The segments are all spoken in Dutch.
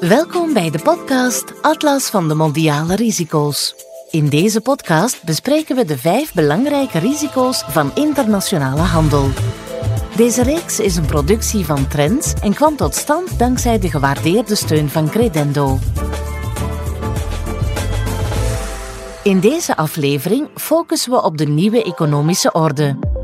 Welkom bij de podcast Atlas van de Mondiale Risico's. In deze podcast bespreken we de vijf belangrijke risico's van internationale handel. Deze reeks is een productie van Trends en kwam tot stand dankzij de gewaardeerde steun van Credendo. In deze aflevering focussen we op de nieuwe economische orde.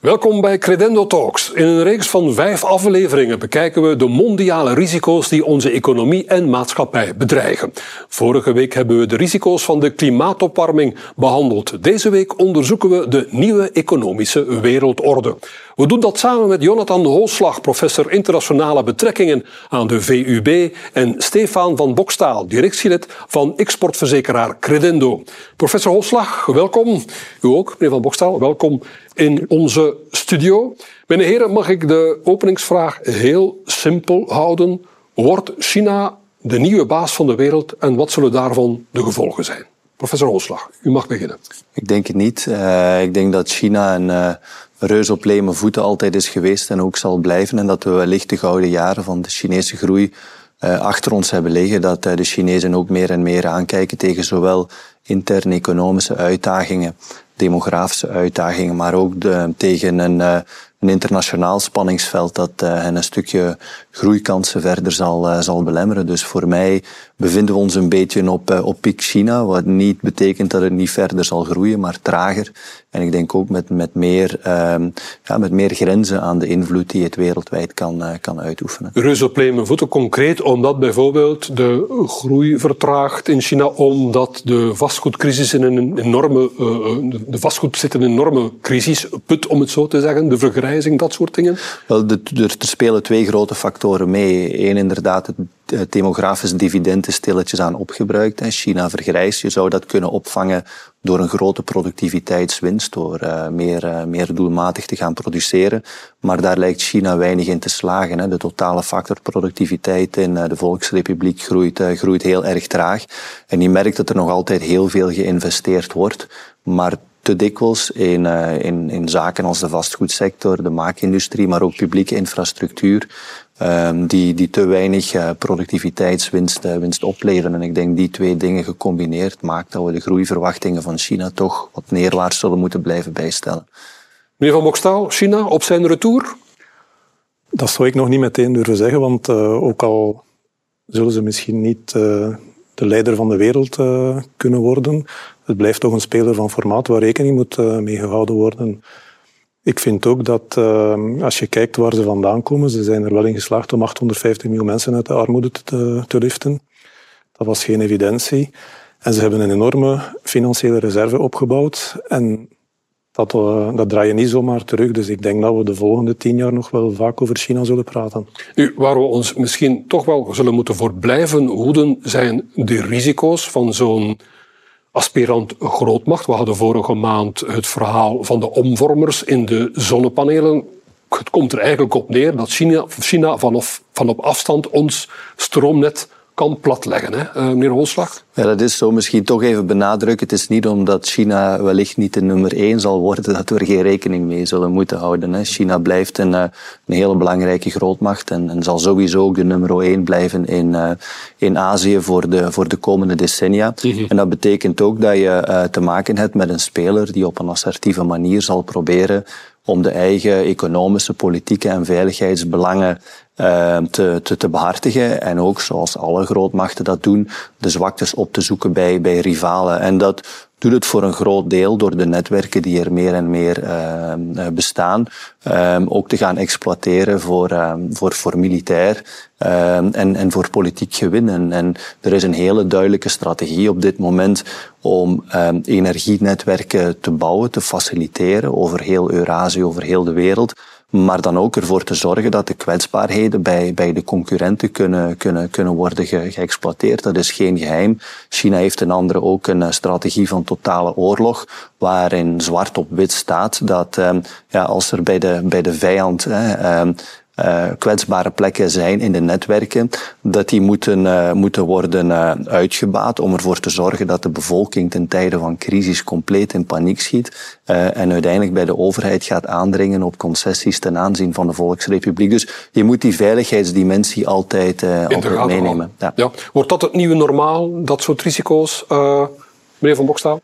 Welkom bij Credendo Talks. In een reeks van vijf afleveringen bekijken we de mondiale risico's die onze economie en maatschappij bedreigen. Vorige week hebben we de risico's van de klimaatopwarming behandeld. Deze week onderzoeken we de nieuwe economische wereldorde. We doen dat samen met Jonathan Holslag, professor internationale betrekkingen aan de VUB, en Stefan van Bokstaal, directielid van exportverzekeraar Credendo. Professor Holslag, welkom. U ook, meneer van Bokstaal, welkom in onze studio. Mijn heren, mag ik de openingsvraag heel simpel houden? Wordt China de nieuwe baas van de wereld en wat zullen daarvan de gevolgen zijn? Professor Holslag, u mag beginnen. Ik denk het niet. Uh, ik denk dat China een uh, reus op leme voeten altijd is geweest en ook zal blijven. En dat we wellicht de gouden jaren van de Chinese groei uh, achter ons hebben liggen. Dat de Chinezen ook meer en meer aankijken tegen zowel interne economische uitdagingen demografische uitdagingen, maar ook tegen een, uh, een internationaal spanningsveld dat uh, hen een stukje groeikansen verder zal, uh, zal belemmeren. Dus voor mij bevinden we ons een beetje op, op piek China, wat niet betekent dat het niet verder zal groeien, maar trager. En ik denk ook met, met, meer, ehm, ja, met meer grenzen aan de invloed die het wereldwijd kan, kan uitoefenen. Reus op voeten concreet omdat bijvoorbeeld de groei vertraagt in China, omdat de vastgoedcrisis in een enorme, de vastgoed zit in een enorme crisisput, om het zo te zeggen, de vergrijzing, dat soort dingen? Wel, de, er spelen twee grote factoren mee. Eén, inderdaad, het demografisch dividend is stilletjes aan opgebruikt. En China vergrijst. Je zou dat kunnen opvangen door een grote productiviteitswinst, door uh, meer, uh, meer doelmatig te gaan produceren. Maar daar lijkt China weinig in te slagen. Hè. De totale factor productiviteit in uh, de Volksrepubliek groeit, groeit heel erg traag. En je merkt dat er nog altijd heel veel geïnvesteerd wordt. Maar te dikwijls in, in, in zaken als de vastgoedsector, de maakindustrie, maar ook publieke infrastructuur, um, die, die te weinig uh, productiviteitswinst uh, winst opleveren. En ik denk die twee dingen gecombineerd maakt dat we de groeiverwachtingen van China toch wat neerwaarts zullen moeten blijven bijstellen. Meneer Van Bokstaal, China op zijn retour? Dat zou ik nog niet meteen durven zeggen, want uh, ook al zullen ze misschien niet de leider van de wereld kunnen worden, het blijft toch een speler van formaat waar rekening moet mee gehouden worden. Ik vind ook dat uh, als je kijkt waar ze vandaan komen, ze zijn er wel in geslaagd om 850 miljoen mensen uit de armoede te, te liften. Dat was geen evidentie. En ze hebben een enorme financiële reserve opgebouwd. En dat, uh, dat draai je niet zomaar terug. Dus ik denk dat we de volgende tien jaar nog wel vaak over China zullen praten. Nu, waar we ons misschien toch wel zullen moeten voor blijven hoeden, zijn de risico's van zo'n aspirant grootmacht. We hadden vorige maand het verhaal van de omvormers in de zonnepanelen. Het komt er eigenlijk op neer dat China, China vanaf, van op afstand ons stroomnet kan platleggen, hè, uh, meneer Holslag? Ja, dat is zo. Misschien toch even benadrukken. Het is niet omdat China wellicht niet de nummer één zal worden dat we er geen rekening mee zullen moeten houden. Hè. China blijft een, eh, een hele belangrijke grootmacht en, en, zal sowieso ook de nummer één blijven in, uh, in Azië voor de, voor de komende decennia. Mhm. En dat betekent ook dat je uh, te maken hebt met een speler die op een assertieve manier zal proberen om de eigen economische, politieke en veiligheidsbelangen te, te, te behartigen. En ook, zoals alle grootmachten dat doen, de zwaktes op te zoeken bij, bij rivalen. En dat doet het voor een groot deel door de netwerken die er meer en meer uh, bestaan, uh, ook te gaan exploiteren voor, voor, voor militair en, en voor politiek gewin. En, er is een hele duidelijke strategie op dit moment om energienetwerken te bouwen, te faciliteren over heel Eurazië, over heel de wereld maar dan ook ervoor te zorgen dat de kwetsbaarheden bij, bij de concurrenten kunnen, kunnen, kunnen worden ge, geëxploiteerd. Dat is geen geheim. China heeft een andere ook een strategie van totale oorlog, waarin zwart op wit staat dat um, ja, als er bij de, bij de vijand uh, kwetsbare plekken zijn in de netwerken, dat die moeten, uh, moeten worden uh, uitgebaat om ervoor te zorgen dat de bevolking ten tijde van crisis compleet in paniek schiet en uiteindelijk bij de overheid gaat aandringen op concessies ten aanzien van de Volksrepubliek. Dus je moet die veiligheidsdimensie altijd, altijd meenemen. Ja. ja. Wordt dat het nieuwe normaal, dat soort risico's, meneer Van Bokstaal?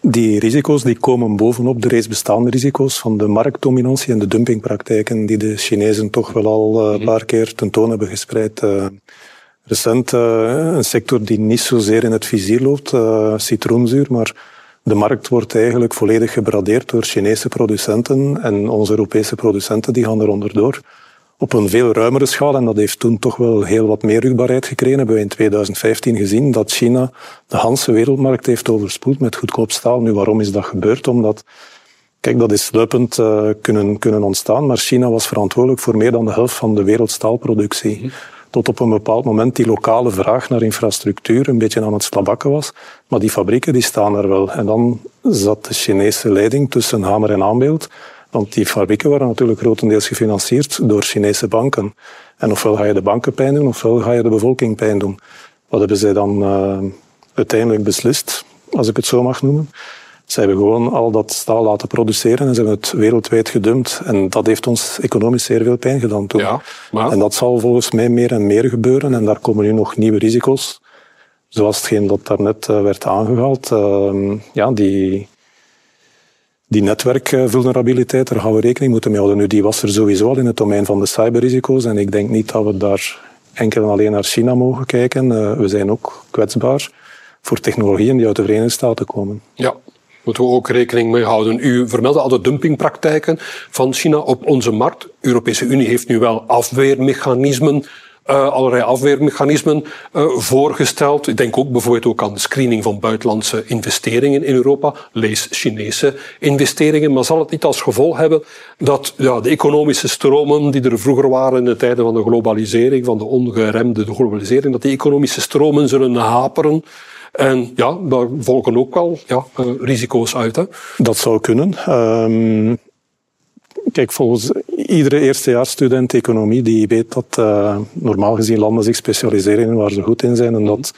Die risico's die komen bovenop de reeds bestaande risico's van de marktdominantie en de dumpingpraktijken die de Chinezen toch wel al eh, een paar keer tentoon hebben gespreid. Uh, recent uh, een sector die niet zozeer in het vizier loopt, citroenzuur, maar de markt wordt eigenlijk volledig gebradeerd door Chinese producenten en onze Europese producenten die gaan er onderdoor op een veel ruimere schaal. En dat heeft toen toch wel heel wat meer rugbaarheid gekregen. Hebben we in 2015 gezien dat China de Hanse wereldmarkt heeft overspoeld met goedkoop staal. Nu, waarom is dat gebeurd? Omdat, kijk, dat is sluipend uh, kunnen, kunnen ontstaan. Maar China was verantwoordelijk voor meer dan de helft van de wereldstaalproductie. Mhm. Tot op een bepaald moment die lokale vraag naar infrastructuur een beetje aan het slabakken was. Maar die fabrieken die staan er wel. En dan zat de Chinese leiding tussen hamer en aanbeeld want die fabrieken waren natuurlijk grotendeels gefinancierd door Chinese banken. En ofwel ga je de banken pijn doen, ofwel ga je de bevolking pijn doen. Wat hebben zij dan uh, uiteindelijk beslist, als ik het zo mag noemen? Ze hebben gewoon al dat staal laten produceren en ze hebben het wereldwijd gedumpt. En dat heeft ons economisch zeer veel pijn gedaan toen. Ja, maar... En dat zal volgens mij meer en meer gebeuren. En daar komen nu nog nieuwe risico's. Zoals hetgeen dat daarnet uh, werd aangehaald. Uh, ja, die, die netwerkvulnerabiliteit, daar gaan we rekening moeten mee houden. Nu, die was er sowieso al in het domein van de cyberrisico's. En ik denk niet dat we daar enkel en alleen naar China mogen kijken. Uh, we zijn ook kwetsbaar voor technologieën die uit de Verenigde Staten komen. Ja, moeten we ook rekening mee houden. U vermeldde al de dumpingpraktijken van China op onze markt. De Europese Unie heeft nu wel afweermechanismen allerlei afweermechanismen uh, voorgesteld. Ik denk ook bijvoorbeeld ook aan de screening van buitenlandse investeringen in Europa, lees Chinese investeringen. Maar zal het niet als gevolg hebben dat ja, de economische stromen die er vroeger waren in de tijden van de globalisering, van de ongeremde globalisering, dat die economische stromen zullen haperen? En ja, daar volgen ook wel ja, uh, risico's uit. Hè? Dat zou kunnen. Um, Kijk, volgens iedere eerstejaarsstudent economie die weet dat uh, normaal gezien landen zich specialiseren in waar ze goed in zijn en dat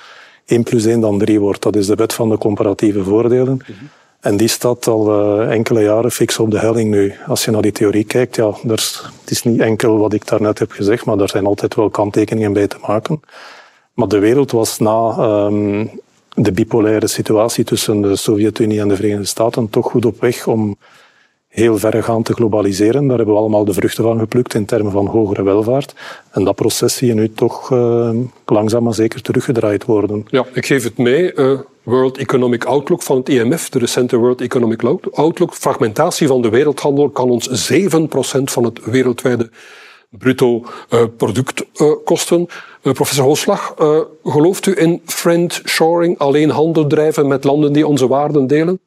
1 plus 1 dan 3 wordt. Dat is de wet van de comparatieve voordelen. Mm -hmm. En die staat al uh, enkele jaren fix op de helling nu. Als je naar die theorie kijkt, ja, er, het is niet enkel wat ik daarnet heb gezegd, maar er zijn altijd wel kanttekeningen bij te maken. Maar de wereld was na um, de bipolaire situatie tussen de Sovjet-Unie en de Verenigde Staten toch goed op weg om heel verregaand te globaliseren. Daar hebben we allemaal de vruchten van geplukt in termen van hogere welvaart. En dat proces zie je nu toch uh, langzaam maar zeker teruggedraaid worden. Ja, ik geef het mee. Uh, World Economic Outlook van het IMF, de recente World Economic Outlook. Fragmentatie van de wereldhandel kan ons 7% van het wereldwijde bruto uh, product kosten. professor Holslag, gelooft u in friend shoring, alleen handel drijven met landen die onze waarden delen?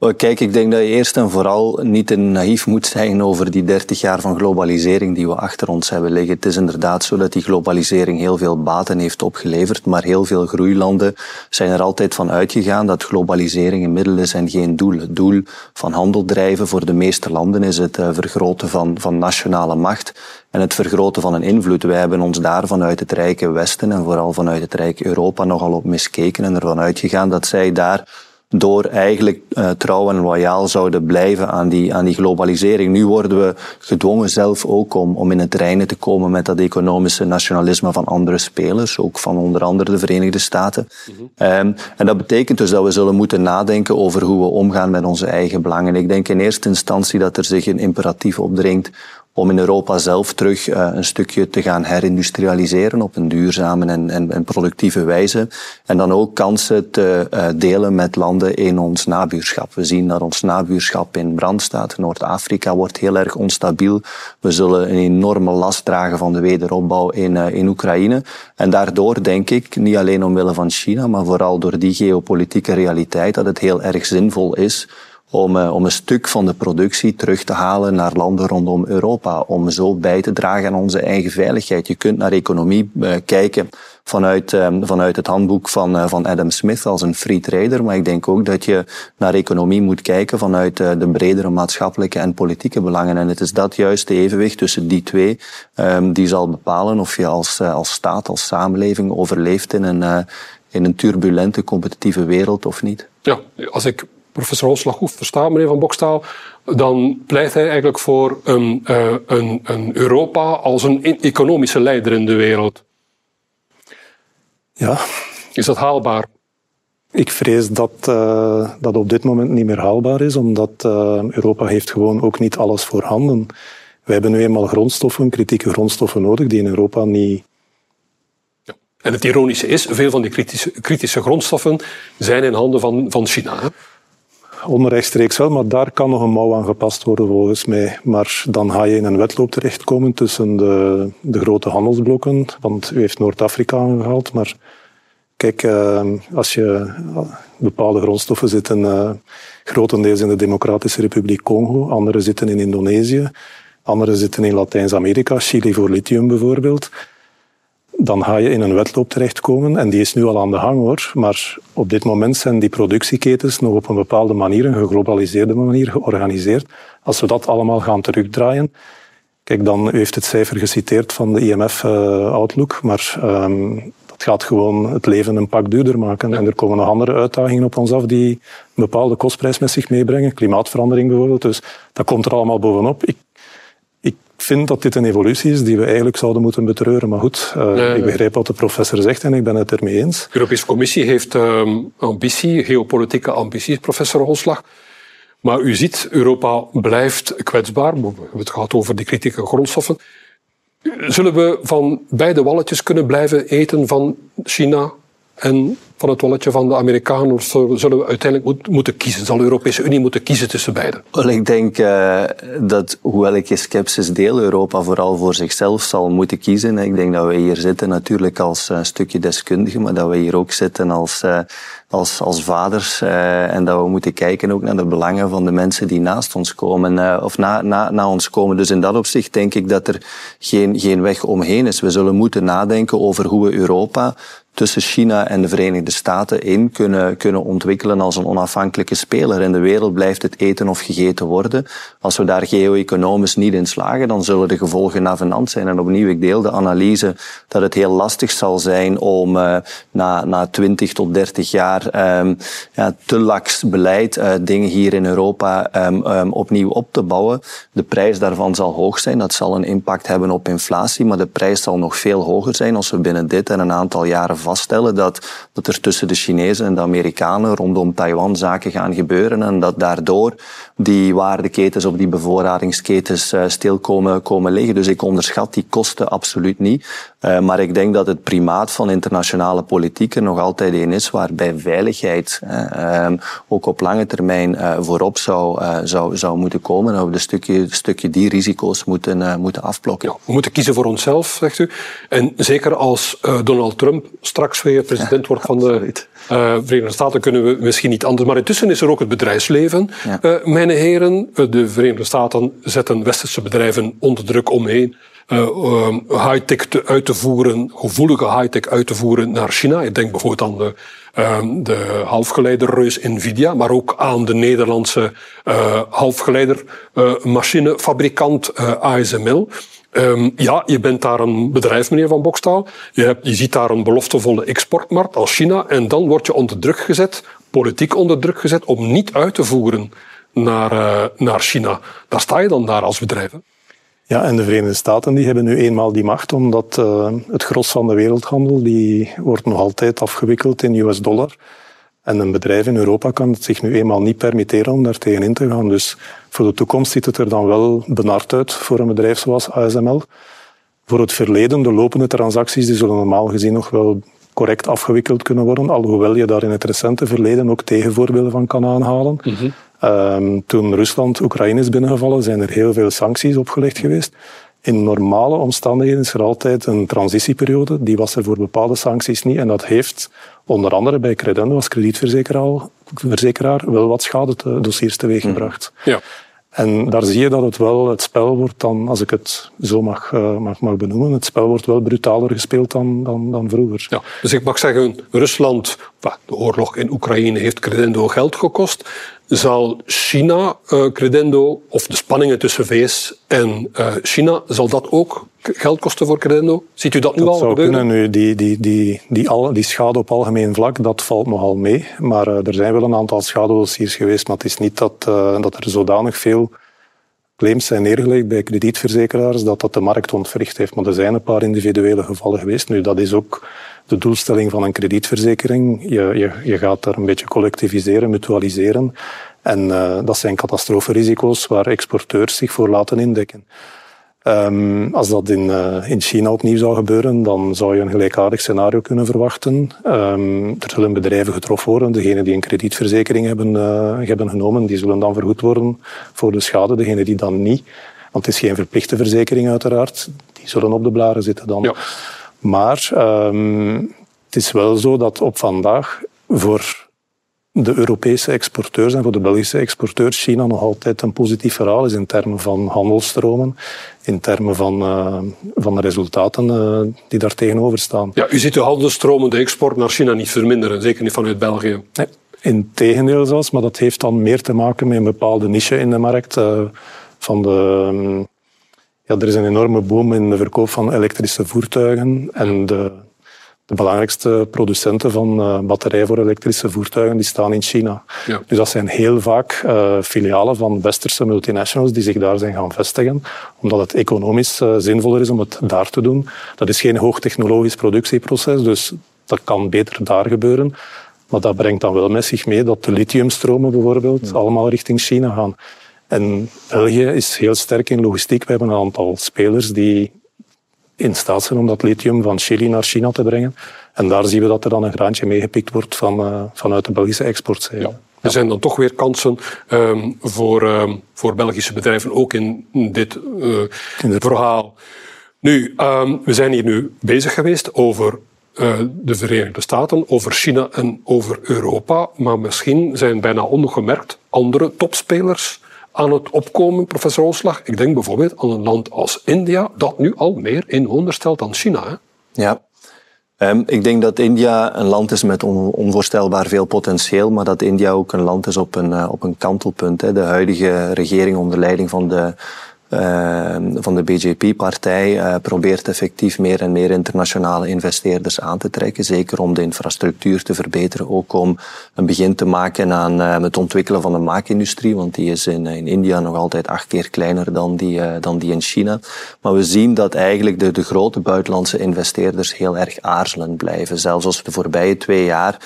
Kijk, ik denk dat je eerst en vooral niet te naïef moet zijn over die 30 jaar van globalisering die we achter ons hebben liggen. Het is inderdaad zo dat die globalisering heel veel baten heeft opgeleverd, maar heel veel groeilanden zijn er altijd van uitgegaan dat globalisering een middel is en geen doel. Het doel van handel drijven voor de meeste landen is het eh, vergroten van, van nationale macht en het vergroten van een invloed. Wij hebben ons daar vanuit het rijke Westen en vooral vanuit het rijke Europa nogal op miskeken en ervan uitgegaan dat zij daar door eigenlijk uh, trouw en loyaal zouden blijven aan die, aan die globalisering. Nu worden we gedwongen zelf ook om, om in het reinen te komen met dat economische nationalisme van andere spelers, ook van onder andere de Verenigde Staten. Mm um, en dat betekent dus dat we zullen moeten nadenken over hoe we omgaan met onze eigen belangen. Ik denk in eerste instantie dat er zich een imperatief opdringt om in Europa zelf terug uh, een stukje te gaan herindustrialiseren op een duurzame en, en, en productieve wijze. En dan ook kansen te uh, delen met landen in ons nabuurschap. We zien dat ons nabuurschap in brand staat. Noord-Afrika wordt heel erg onstabiel. We zullen een enorme last dragen van de wederopbouw in, uh, in Oekraïne. En daardoor denk ik, niet alleen omwille van China, maar vooral door die geopolitieke realiteit, dat het heel erg zinvol is om, uh, om een stuk van de productie terug te halen naar landen rondom Europa. Om zo bij te dragen aan onze eigen veiligheid. Je kunt naar economie uh, kijken vanuit, um, vanuit het handboek van, uh, van Adam Smith als een free trader. Maar ik denk ook dat je naar economie moet kijken vanuit de bredere maatschappelijke en politieke belangen. En het is dat juiste evenwicht tussen die twee um, die zal bepalen of je als, als staat, als samenleving overleeft in een, in een turbulente competitieve wereld of niet. Ja, als ik professor Holslag goed versta, meneer Van Bokstaal, dan pleit hij eigenlijk voor een, uh, een, een Europa als een economische leider in de wereld. Ja. Is dat haalbaar? Ik vrees dat uh, dat op dit moment niet meer haalbaar is, omdat uh, Europa heeft gewoon ook niet alles voorhanden. We hebben nu eenmaal grondstoffen, kritieke grondstoffen nodig, die in Europa niet ja. en het ironische is, veel van die kritische, kritische grondstoffen zijn in handen van, van China onrechtstreeks wel, maar daar kan nog een mouw aan gepast worden volgens mij. Maar dan ga je in een wedloop terechtkomen tussen de, de grote handelsblokken, want u heeft Noord-Afrika aangehaald, maar kijk, uh, als je bepaalde grondstoffen zitten uh, grotendeels in de Democratische Republiek Congo, andere zitten in Indonesië, andere zitten in Latijns-Amerika, Chili voor lithium bijvoorbeeld dan ga je in een wedloop terechtkomen. En die is nu al aan de gang hoor. Maar op dit moment zijn die productieketens nog op een bepaalde manier, een geglobaliseerde manier, georganiseerd. Als we dat allemaal gaan terugdraaien. Kijk, dan u heeft het cijfer geciteerd van de IMF-outlook. Uh, maar um, dat gaat gewoon het leven een pak duurder maken. En er komen nog andere uitdagingen op ons af die een bepaalde kostprijs met zich meebrengen. Klimaatverandering bijvoorbeeld. Dus dat komt er allemaal bovenop. Ik vind dat dit een evolutie is die we eigenlijk zouden moeten betreuren. Maar goed, uh, nee, ik begrijp wat de professor zegt en ik ben het ermee eens. De Europese Commissie heeft um, ambitie, geopolitieke ambities, professor Holslag. Maar u ziet, Europa blijft kwetsbaar. Het gaat over die kritieke grondstoffen. Zullen we van beide walletjes kunnen blijven eten van China en van het walletje van de Amerikanen? Of zullen we uiteindelijk moeten kiezen? Zal de Europese Unie moeten kiezen tussen beiden? Wel, ik denk uh, dat, hoewel ik je sceptisch deel, Europa vooral voor zichzelf zal moeten kiezen. Ik denk dat we hier zitten natuurlijk als uh, stukje deskundigen, maar dat we hier ook zitten als, uh, als, als vaders. en dat we moeten kijken ook naar de belangen van de mensen die naast ons komen, of na, na, na ons komen. Dus in dat opzicht denk ik dat er geen, geen weg omheen is. We zullen moeten nadenken over hoe we Europa tussen China en de Verenigde Staten in kunnen, kunnen ontwikkelen als een onafhankelijke speler. In de wereld blijft het eten of gegeten worden. Als we daar geo-economisch niet in slagen, dan zullen de gevolgen navenant zijn. En opnieuw, ik deel de analyse dat het heel lastig zal zijn om uh, na, na 20 tot 30 jaar um, ja, te laks beleid uh, dingen hier in Europa um, um, opnieuw op te bouwen. De prijs daarvan zal hoog zijn. Dat zal een impact hebben op inflatie, maar de prijs zal nog veel hoger zijn als we binnen dit en een aantal jaren vaststellen dat, dat er tussen de Chinezen en de Amerikanen rondom Taiwan zaken gaan gebeuren en dat daardoor die waardeketens op die bevoorradingsketens uh, stil komen, komen liggen. Dus ik onderschat die kosten absoluut niet. Uh, maar ik denk dat het primaat van internationale politiek er nog altijd een is waarbij veiligheid uh, ook op lange termijn uh, voorop zou, zou, zou moeten komen. En we een stukje, stukje die risico's moeten, moeten afblokken. Ja, we moeten kiezen voor onszelf, zegt u. En zeker als Donald Trump straks weer president wordt van de Verenigde Staten, kunnen we misschien niet anders. Maar intussen is er ook het bedrijfsleven. Ja. Mijn heren, de Verenigde Staten zetten westerse bedrijven onder druk omheen. Uh, um, high-tech uit te voeren, gevoelige high-tech uit te voeren naar China. Ik denk bijvoorbeeld aan de, uh, de halfgeleiderreus Nvidia, maar ook aan de Nederlandse uh, halfgeleidermachinefabrikant ASML. Um, ja, je bent daar een bedrijf, meneer Van Bokstaal. Je, hebt, je ziet daar een beloftevolle exportmarkt als China. En dan word je onder druk gezet, politiek onder druk gezet, om niet uit te voeren naar, uh, naar China. Daar sta je dan daar als bedrijf. Ja, en de Verenigde Staten die hebben nu eenmaal die macht, omdat uh, het gros van de wereldhandel die wordt nog altijd afgewikkeld in US dollar. En een bedrijf in Europa kan het zich nu eenmaal niet permitteren om daar tegenin te gaan. Dus voor de toekomst ziet het er dan wel benard uit voor een bedrijf zoals ASML. Voor het verleden, de lopende transacties, die zullen normaal gezien nog wel correct afgewikkeld kunnen worden, alhoewel je daar in het recente verleden ook tegenvoorbeelden van kan aanhalen. -hmm. Um, toen Rusland Oekraïne is binnengevallen, zijn er heel veel sancties opgelegd geweest. In normale omstandigheden is er altijd een transitieperiode. Die was er voor bepaalde sancties niet. En dat heeft onder andere bij Credendo als kredietverzekeraar wel wat schade dossiers teweeggebracht. Mhm. Ja. En daar zie je dat het wel, het spel wordt dan, als ik het zo mag, uh, mag, mag benoemen, het spel wordt wel brutaler gespeeld dan, dan, dan vroeger. Ja, dus ik mag zeggen, Rusland, de oorlog in Oekraïne heeft Credendo geld gekost. Zal China uh, Credendo, of de spanningen tussen VS en uh, China, zal dat ook geld kosten voor Credendo? Ziet u dat nu dat al zou gebeuren? Kunnen, nu, die, die, die, die, al, die schade op algemeen vlak, dat valt nogal mee. Maar uh, er zijn wel een aantal schadedossiers geweest, maar het is niet dat, uh, dat er zodanig veel claims zijn neergelegd bij kredietverzekeraars dat dat de markt ontwricht heeft. Maar er zijn een paar individuele gevallen geweest. Nu, dat is ook de doelstelling van een kredietverzekering. Je, je, je gaat daar een beetje collectiviseren, mutualiseren. En uh, dat zijn catastroferisico's waar exporteurs zich voor laten indekken. Um, als dat in, uh, in China opnieuw zou gebeuren, dan zou je een gelijkaardig scenario kunnen verwachten. Um, er zullen bedrijven getroffen worden. Degenen die een kredietverzekering hebben, uh, hebben genomen, die zullen dan vergoed worden voor de schade. Degenen die dan niet, want het is geen verplichte verzekering uiteraard, die zullen op de blaren zitten dan. Ja. Maar um, het is wel zo dat op vandaag voor de Europese exporteurs en voor de Belgische exporteurs China nog altijd een positief verhaal is in termen van handelsstromen, in termen van, uh, van de resultaten uh, die daar tegenover staan. Ja, u ziet de handelsstromen, de export naar China niet verminderen, zeker niet vanuit België. Nee, in tegendeel zelfs, maar dat heeft dan meer te maken met een bepaalde niche in de markt. Uh, van de, um, ja, er is een enorme boom in de verkoop van elektrische voertuigen en de de belangrijkste producenten van uh, batterijen voor elektrische voertuigen die staan in China. Ja. Dus dat zijn heel vaak uh, filialen van westerse multinationals die zich daar zijn gaan vestigen, omdat het economisch uh, zinvoller is om het daar te doen. Dat is geen hoogtechnologisch productieproces, dus dat kan beter daar gebeuren. Maar dat brengt dan wel met zich mee dat de lithiumstromen bijvoorbeeld ja. allemaal richting China gaan. En België is heel sterk in logistiek. We hebben een aantal spelers die in staat zijn om dat lithium van Chili naar China te brengen. En daar zien we dat er dan een graantje meegepikt wordt van, uh, vanuit de Belgische exportzijde. Ja. Er zijn dan toch weer kansen um, voor, um, voor Belgische bedrijven, ook in dit uh, in verhaal. Nu, um, we zijn hier nu bezig geweest over uh, de Verenigde Staten, over China en over Europa. Maar misschien zijn bijna ongemerkt andere topspelers aan het opkomen, professor Olslag. Ik denk bijvoorbeeld aan een land als India, dat nu al meer inwoners stelt dan China. Ja. Um, ik denk dat India een land is met on onvoorstelbaar veel potentieel, maar dat India ook een land is op een, uh, op een kantelpunt. Hè. De huidige regering onder leiding van de uh, van de BJP-partij uh, probeert effectief meer en meer internationale investeerders aan te trekken. Zeker om de infrastructuur te verbeteren. Ook om een begin te maken aan uh, het ontwikkelen van de maakindustrie. Want die is in, in India nog altijd acht keer kleiner dan die, dan die in China. Maar we zien dat eigenlijk de, de grote buitenlandse investeerders heel erg aarzelend blijven. Zelfs als we de voorbije twee jaar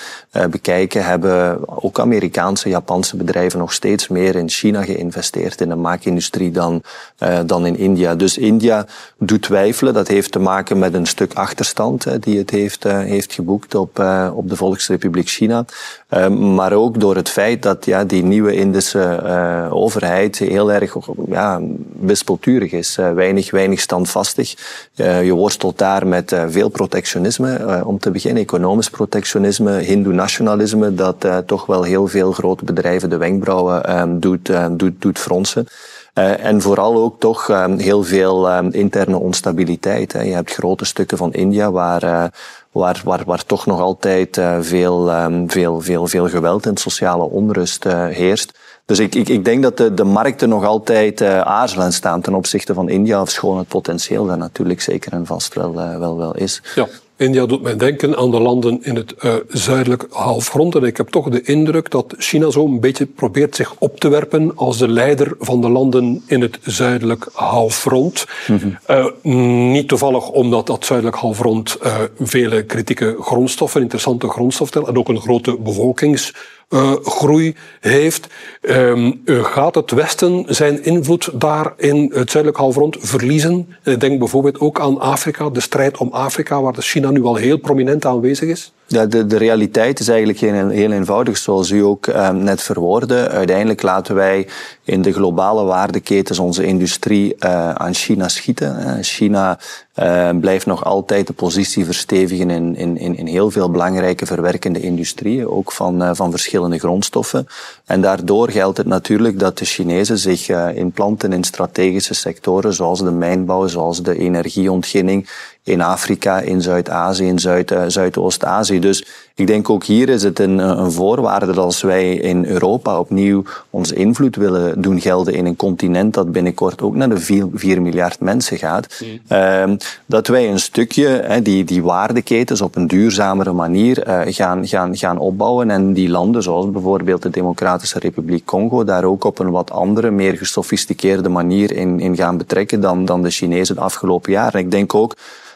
bekijken, hebben ook Amerikaanse, Japanse bedrijven nog steeds meer in China geïnvesteerd in de maakindustrie dan uh, dan in India. Dus India doet twijfelen. Dat heeft te maken met een stuk achterstand hè, die het heeft, uh, heeft geboekt op, op de Volksrepubliek China. maar ook door het feit dat ja, die nieuwe Indische overheid heel erg ja, wispelturig is. weinig, weinig standvastig. je worstelt daar met veel protectionisme. om te beginnen economisch protectionisme, hindoe-nationalisme, dat toch wel heel veel grote bedrijven de wenkbrauwen doet, doet, doet fronsen. Uh, en vooral ook toch um, heel veel um, interne onstabiliteit. Hè. Je hebt grote stukken van India waar, uh, waar, waar, waar toch nog altijd uh, veel, um, veel, veel, veel geweld en sociale onrust heerst. Dus ik, ik, ik denk dat de, de markten nog altijd aarzelend staan ten opzichte van India, of schoon het potentieel daar natuurlijk zeker en vast wel, wel, wel is. Ja. India doet mij denken aan de landen in het uh, zuidelijk halfrond. En ik heb toch de indruk dat China zo een beetje probeert zich op te werpen als de leider van de landen in het zuidelijk halfrond. Uh, niet toevallig omdat dat zuidelijk halfrond uh, vele kritieke grondstoffen, interessante grondstoffen en ook een grote bevolkings uh, groei heeft. Um, gaat het Westen zijn invloed daar in het zuidelijk halfrond verliezen? Ik denk bijvoorbeeld ook aan Afrika, de strijd om Afrika, waar de China nu al heel prominent aanwezig is. Ja, de, de realiteit is eigenlijk heel, heel eenvoudig, zoals u ook um, net verwoordde. Uiteindelijk laten wij in de globale waardeketens onze industrie uh, aan China schieten. China uh, blijft nog altijd de positie verstevigen in, in, in heel veel belangrijke verwerkende industrieën, ook van, uh, van verschillende grondstoffen. En daardoor geldt het natuurlijk dat de Chinezen zich inplanten in strategische sectoren zoals de mijnbouw, zoals de energieontginning, in Afrika, in Zuid-Azië, in Zuid, uh, Zuidoost-Azië. Dus ik denk ook hier is het een, een voorwaarde dat als wij in Europa opnieuw onze invloed willen doen gelden in een continent dat binnenkort ook naar de 4, miljard mensen gaat, mm. dat wij een stukje die, die waardeketens op een duurzamere manier uh, gaan, gaan, gaan opbouwen en die landen, zoals bijvoorbeeld de Democratische Republiek Congo, daar ook op een wat andere, meer gesofisticeerde manier in, in gaan betrekken dan, dan de Chinezen de afgelopen jaren. Ik denk ook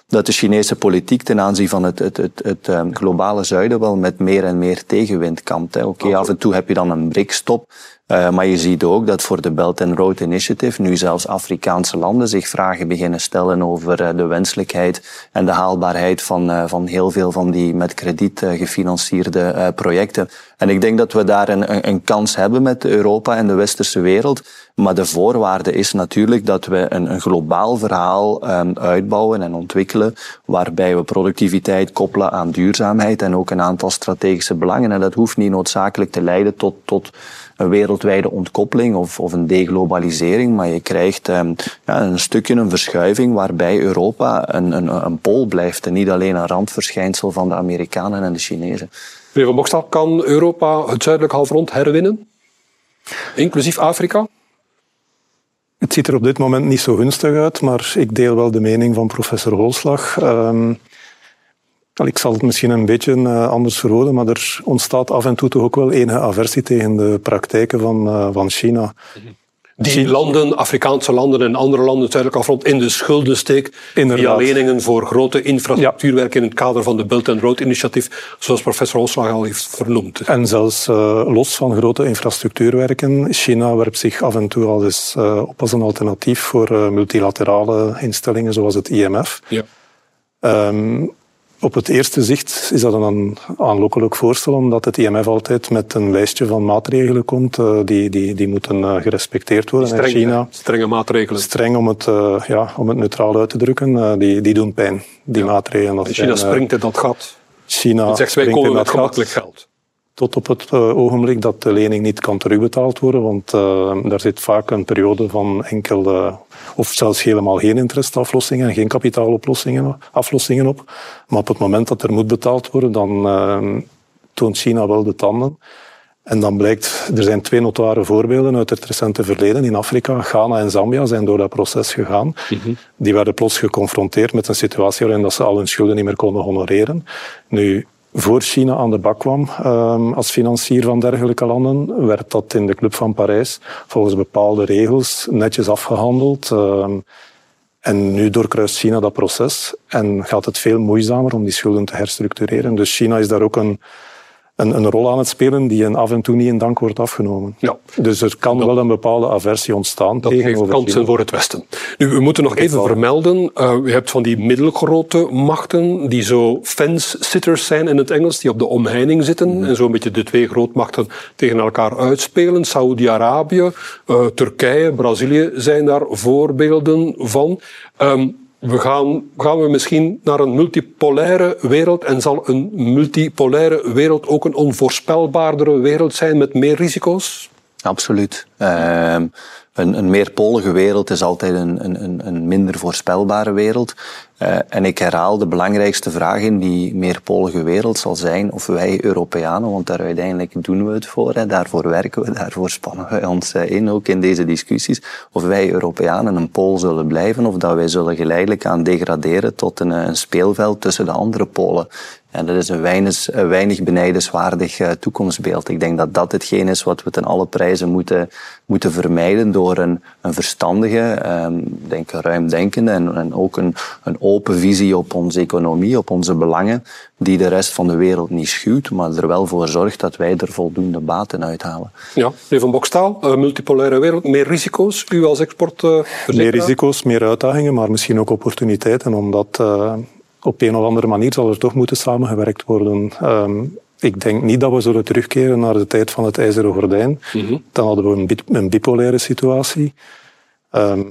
dat de Chinese politiek ten aanzien van het, het, het, het um, globale zuiden wel met meer en meer tegenwind kampt. Oké, okay, af en toe heb je dan een brikstop, uh, maar je ziet ook dat voor de Belt and Road Initiative nu zelfs Afrikaanse landen zich vragen beginnen stellen over uh, de wenselijkheid en de haalbaarheid van, uh, van heel veel van die met krediet gefinancierde projecten. En ik denk dat we daar een, een, kans hebben met Europa en de westerse wereld. Maar de voorwaarde is natuurlijk dat we een, een globaal verhaal um, uitbouwen en ontwikkelen, waarbij we productiviteit koppelen aan duurzaamheid en ook een aantal strategische belangen. En dat hoeft niet noodzakelijk te leiden tot, tot een wereldwijde ontkoppeling of, of een deglobalisering, maar je krijgt um, ja, een stukje een verschuiving waarbij Europa een, een, een pool blijft en niet alleen een randverschijnsel van de Amerikanen en de Chinezen. Meneer Van Bokstal, kan Europa het zuidelijk halfrond herwinnen? Inclusief Afrika? Het ziet er op dit moment niet zo gunstig uit, maar ik deel wel de mening van professor Holslag. Um, ik zal het misschien een beetje uh, anders verwoorden, maar er ontstaat af en toe toch ook wel enige aversie tegen de praktijken van, uh, van China. Die landen, Afrikaanse landen en andere landen zuidelijk afrond in de schulden steekt via leningen voor grote infrastructuurwerken in het kader van de Belt and Road Initiatief, zoals professor Olslag al heeft vernoemd. En zelfs uh, los van grote infrastructuurwerken, China werpt zich af en toe al eens uh, op als een alternatief voor uh, multilaterale instellingen zoals het IMF. Ja. Um, op het eerste zicht is dat een aanlokkelijk voorstel, omdat het IMF altijd met een lijstje van maatregelen komt uh, die, die, die moeten uh, gerespecteerd worden. Streng, China, strenge maatregelen. Streng om het, uh, ja, om het neutraal uit te drukken, die, die doen pijn, die ja. maatregelen. China zijn, springt in dat gat. China zegt, wij komen met gemakkelijk geld tot op het uh, ogenblik dat de lening niet kan terugbetaald worden, want uh, daar zit vaak een periode van enkele of zelfs helemaal geen interestaflossingen en geen kapitaaloplossingen aflossingen op. Maar op het moment dat er moet betaald worden, dan uh, toont China wel de tanden. En dan blijkt, er zijn twee notoire voorbeelden uit het recente verleden. In Afrika, Ghana en Zambia zijn door dat proces gegaan. Mm -hmm. Die werden plots geconfronteerd met een situatie waarin dat ze al hun schulden niet meer konden honoreren. Nu, voor China aan de bak kwam um, als financier van dergelijke landen, werd dat in de Club van Parijs volgens bepaalde regels netjes afgehandeld. Um, en nu doorkruist China dat proces en gaat het veel moeizamer om die schulden te herstructureren. Dus China is daar ook een, een, een, rol aan het spelen die een af en toe niet in dank wordt afgenomen. Ja. Dus er kan wel een bepaalde aversie ontstaan dat tegenover geeft kansen voor het Westen. Nu, we moeten nog even vermelden, uh, je hebt van die middelgrote machten die zo fence-sitters zijn in het Engels, die op de omheining zitten mm. en zo'n beetje de twee grootmachten tegen elkaar uitspelen. Saudi-Arabië, uh, Turkije, Brazilië zijn daar voorbeelden van. Um, we gaan, gaan we misschien naar een multipolaire wereld en zal een multipolaire wereld ook een onvoorspelbaardere wereld zijn met meer risico's? Absoluut. Uh, een, een meerpolige wereld is altijd een, een, een minder voorspelbare wereld. Uh, en ik herhaal de belangrijkste vraag in die meerpolige wereld zal zijn of wij Europeanen, want daar uiteindelijk doen we het voor, hè, daarvoor werken we, daarvoor spannen wij ons uh, in, ook in deze discussies, of wij Europeanen een pool zullen blijven of dat wij zullen geleidelijk aan degraderen tot een, een speelveld tussen de andere polen. En dat is een weinig, een weinig benijdenswaardig uh, toekomstbeeld. Ik denk dat dat hetgeen is wat we ten alle prijzen moeten, moeten vermijden door een, een verstandige, um, denk ruimdenkende en, en ook een, een open visie op onze economie, op onze belangen, die de rest van de wereld niet schuwt, maar er wel voor zorgt dat wij er voldoende baten uithalen. Ja, meneer Van Bokstaal, uh, multipolaire wereld, meer risico's, u als export. Uh, meer risico's, meer uitdagingen, maar misschien ook opportuniteiten, omdat uh, op een of andere manier zal er toch moeten samengewerkt worden. Ehm, ik denk niet dat we zullen terugkeren naar de tijd van het ijzeren gordijn. Mhm. Dan hadden we een, bi- een bipolaire situatie. Ehm,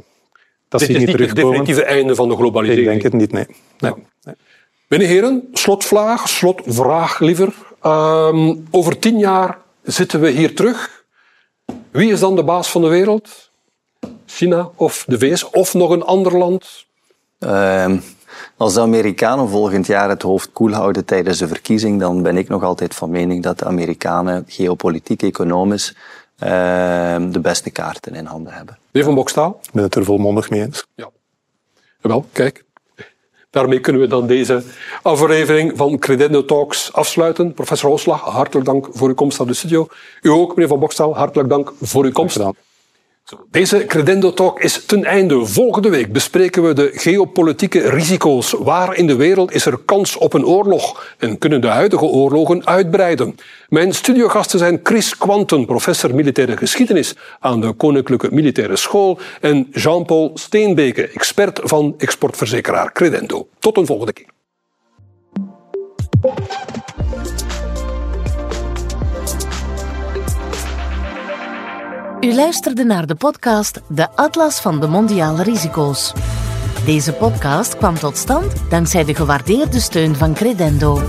dat Dit zie is ik niet niet het definitieve einde van de Ik globalisering. denk het niet, nee. nee. nee. Bene heren, slotvraag, slotvraag liever. Ehm, over tien jaar zitten we hier terug. Wie is dan de baas van de wereld? China of de VS of nog een ander land? Ehm, als de Amerikanen volgend jaar het hoofd koel houden tijdens de verkiezing, dan ben ik nog altijd van mening dat de Amerikanen geopolitiek, economisch ehm, de beste kaarten in handen hebben. Meneer Van Bokstaal? Ik ben het er volmondig mee eens. Ja. Wel, kijk. Daarmee kunnen we dan deze aflevering van Credendo Talks afsluiten. Professor Ooslag, hartelijk dank voor uw komst naar de studio. U ook, meneer Van Bokstaal, hartelijk dank voor uw komst. Gedaan. Deze Credendo Talk is ten einde. Volgende week bespreken we de geopolitieke risico's. Waar in de wereld is er kans op een oorlog? En kunnen de huidige oorlogen uitbreiden? Mijn studiogasten zijn Chris Quanten, professor militaire geschiedenis aan de Koninklijke Militaire School, en Jean-Paul Steenbeke, expert van exportverzekeraar Credendo. Tot een volgende keer. U luisterde naar de podcast De Atlas van de Mondiale Risico's. Deze podcast kwam tot stand dankzij de gewaardeerde steun van Credendo.